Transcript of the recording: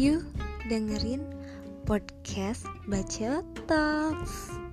Yuk dengerin podcast Baca Talks.